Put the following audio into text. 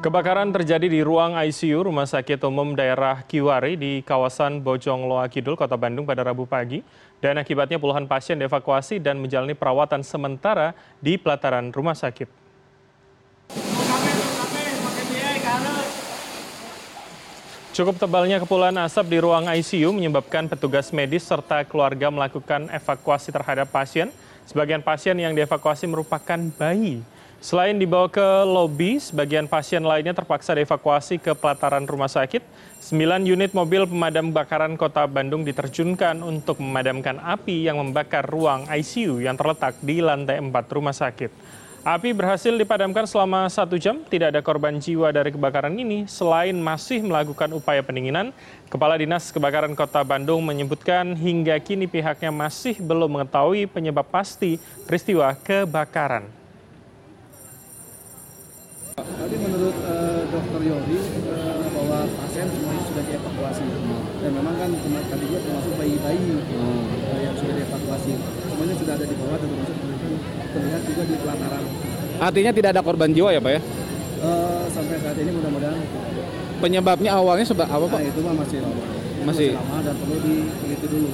Kebakaran terjadi di ruang ICU Rumah Sakit Umum Daerah Kiwari di kawasan Bojong Loa Kidul, Kota Bandung pada Rabu pagi. Dan akibatnya puluhan pasien dievakuasi dan menjalani perawatan sementara di pelataran rumah sakit. Cukup tebalnya kepulan asap di ruang ICU menyebabkan petugas medis serta keluarga melakukan evakuasi terhadap pasien. Sebagian pasien yang dievakuasi merupakan bayi. Selain dibawa ke lobi, sebagian pasien lainnya terpaksa dievakuasi ke pelataran rumah sakit. Sembilan unit mobil pemadam kebakaran kota Bandung diterjunkan untuk memadamkan api yang membakar ruang ICU yang terletak di lantai 4 rumah sakit. Api berhasil dipadamkan selama satu jam, tidak ada korban jiwa dari kebakaran ini. Selain masih melakukan upaya pendinginan, Kepala Dinas Kebakaran Kota Bandung menyebutkan hingga kini pihaknya masih belum mengetahui penyebab pasti peristiwa kebakaran. Tadi menurut uh, bahwa pasien semuanya sudah dievakuasi dan memang kan tadi juga termasuk bayi-bayi uh, yang sudah dievakuasi semuanya sudah ada di bawah dan termasuk terlihat juga di pelataran. Artinya tidak ada korban jiwa ya Pak ya? Uh, sampai saat ini mudah-mudahan Penyebabnya awalnya sebab apa Pak? nah, itu mah masih lama. Masih. lama dan perlu diteliti dulu.